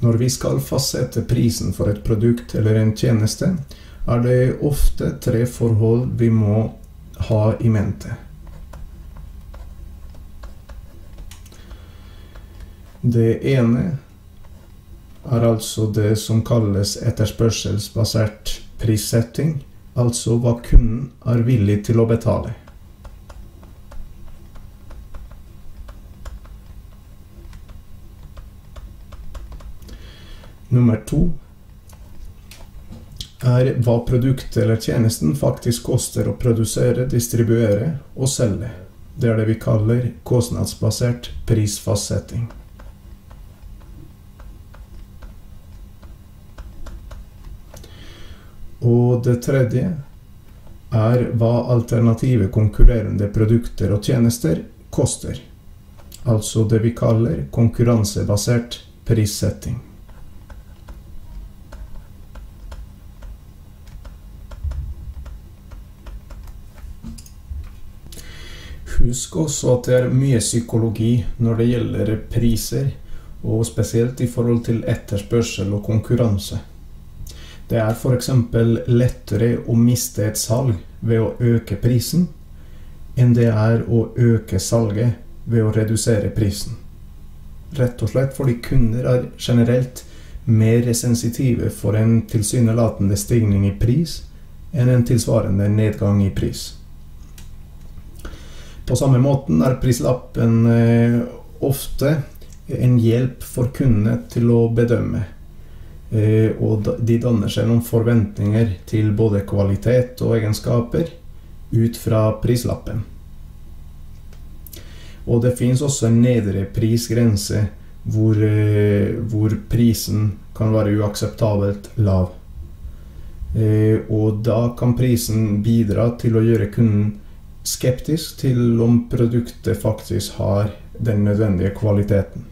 Når vi skal fastsette prisen for et produkt eller en tjeneste, er det ofte tre forhold vi må ha i mente. Det ene er altså det som kalles etterspørselsbasert prissetting, altså hva kunden er villig til å betale. Nummer to er hva produktet eller tjenesten faktisk koster å produsere, distribuere og selge. Det er det vi kaller kostnadsbasert prisfastsetting. Og det tredje er hva alternative konkurrerende produkter og tjenester koster. Altså det vi kaller konkurransebasert prissetting. Husk også at det er mye psykologi når det gjelder priser, og spesielt i forhold til etterspørsel og konkurranse. Det er f.eks. lettere å miste et salg ved å øke prisen enn det er å øke salget ved å redusere prisen. Rett og slett fordi kunder er generelt mer sensitive for en tilsynelatende stigning i pris enn en tilsvarende nedgang i pris. På samme måten er prislappen eh, ofte en hjelp for kundene til å bedømme. Eh, og de danner seg noen forventninger til både kvalitet og egenskaper ut fra prislappen. Og det fins også en nedre prisgrense hvor, eh, hvor, prisen kan være uakseptabelt lav. Og da kan prisen bidra til å gjøre kunden skeptisk til om produktet faktisk har den nødvendige kvaliteten.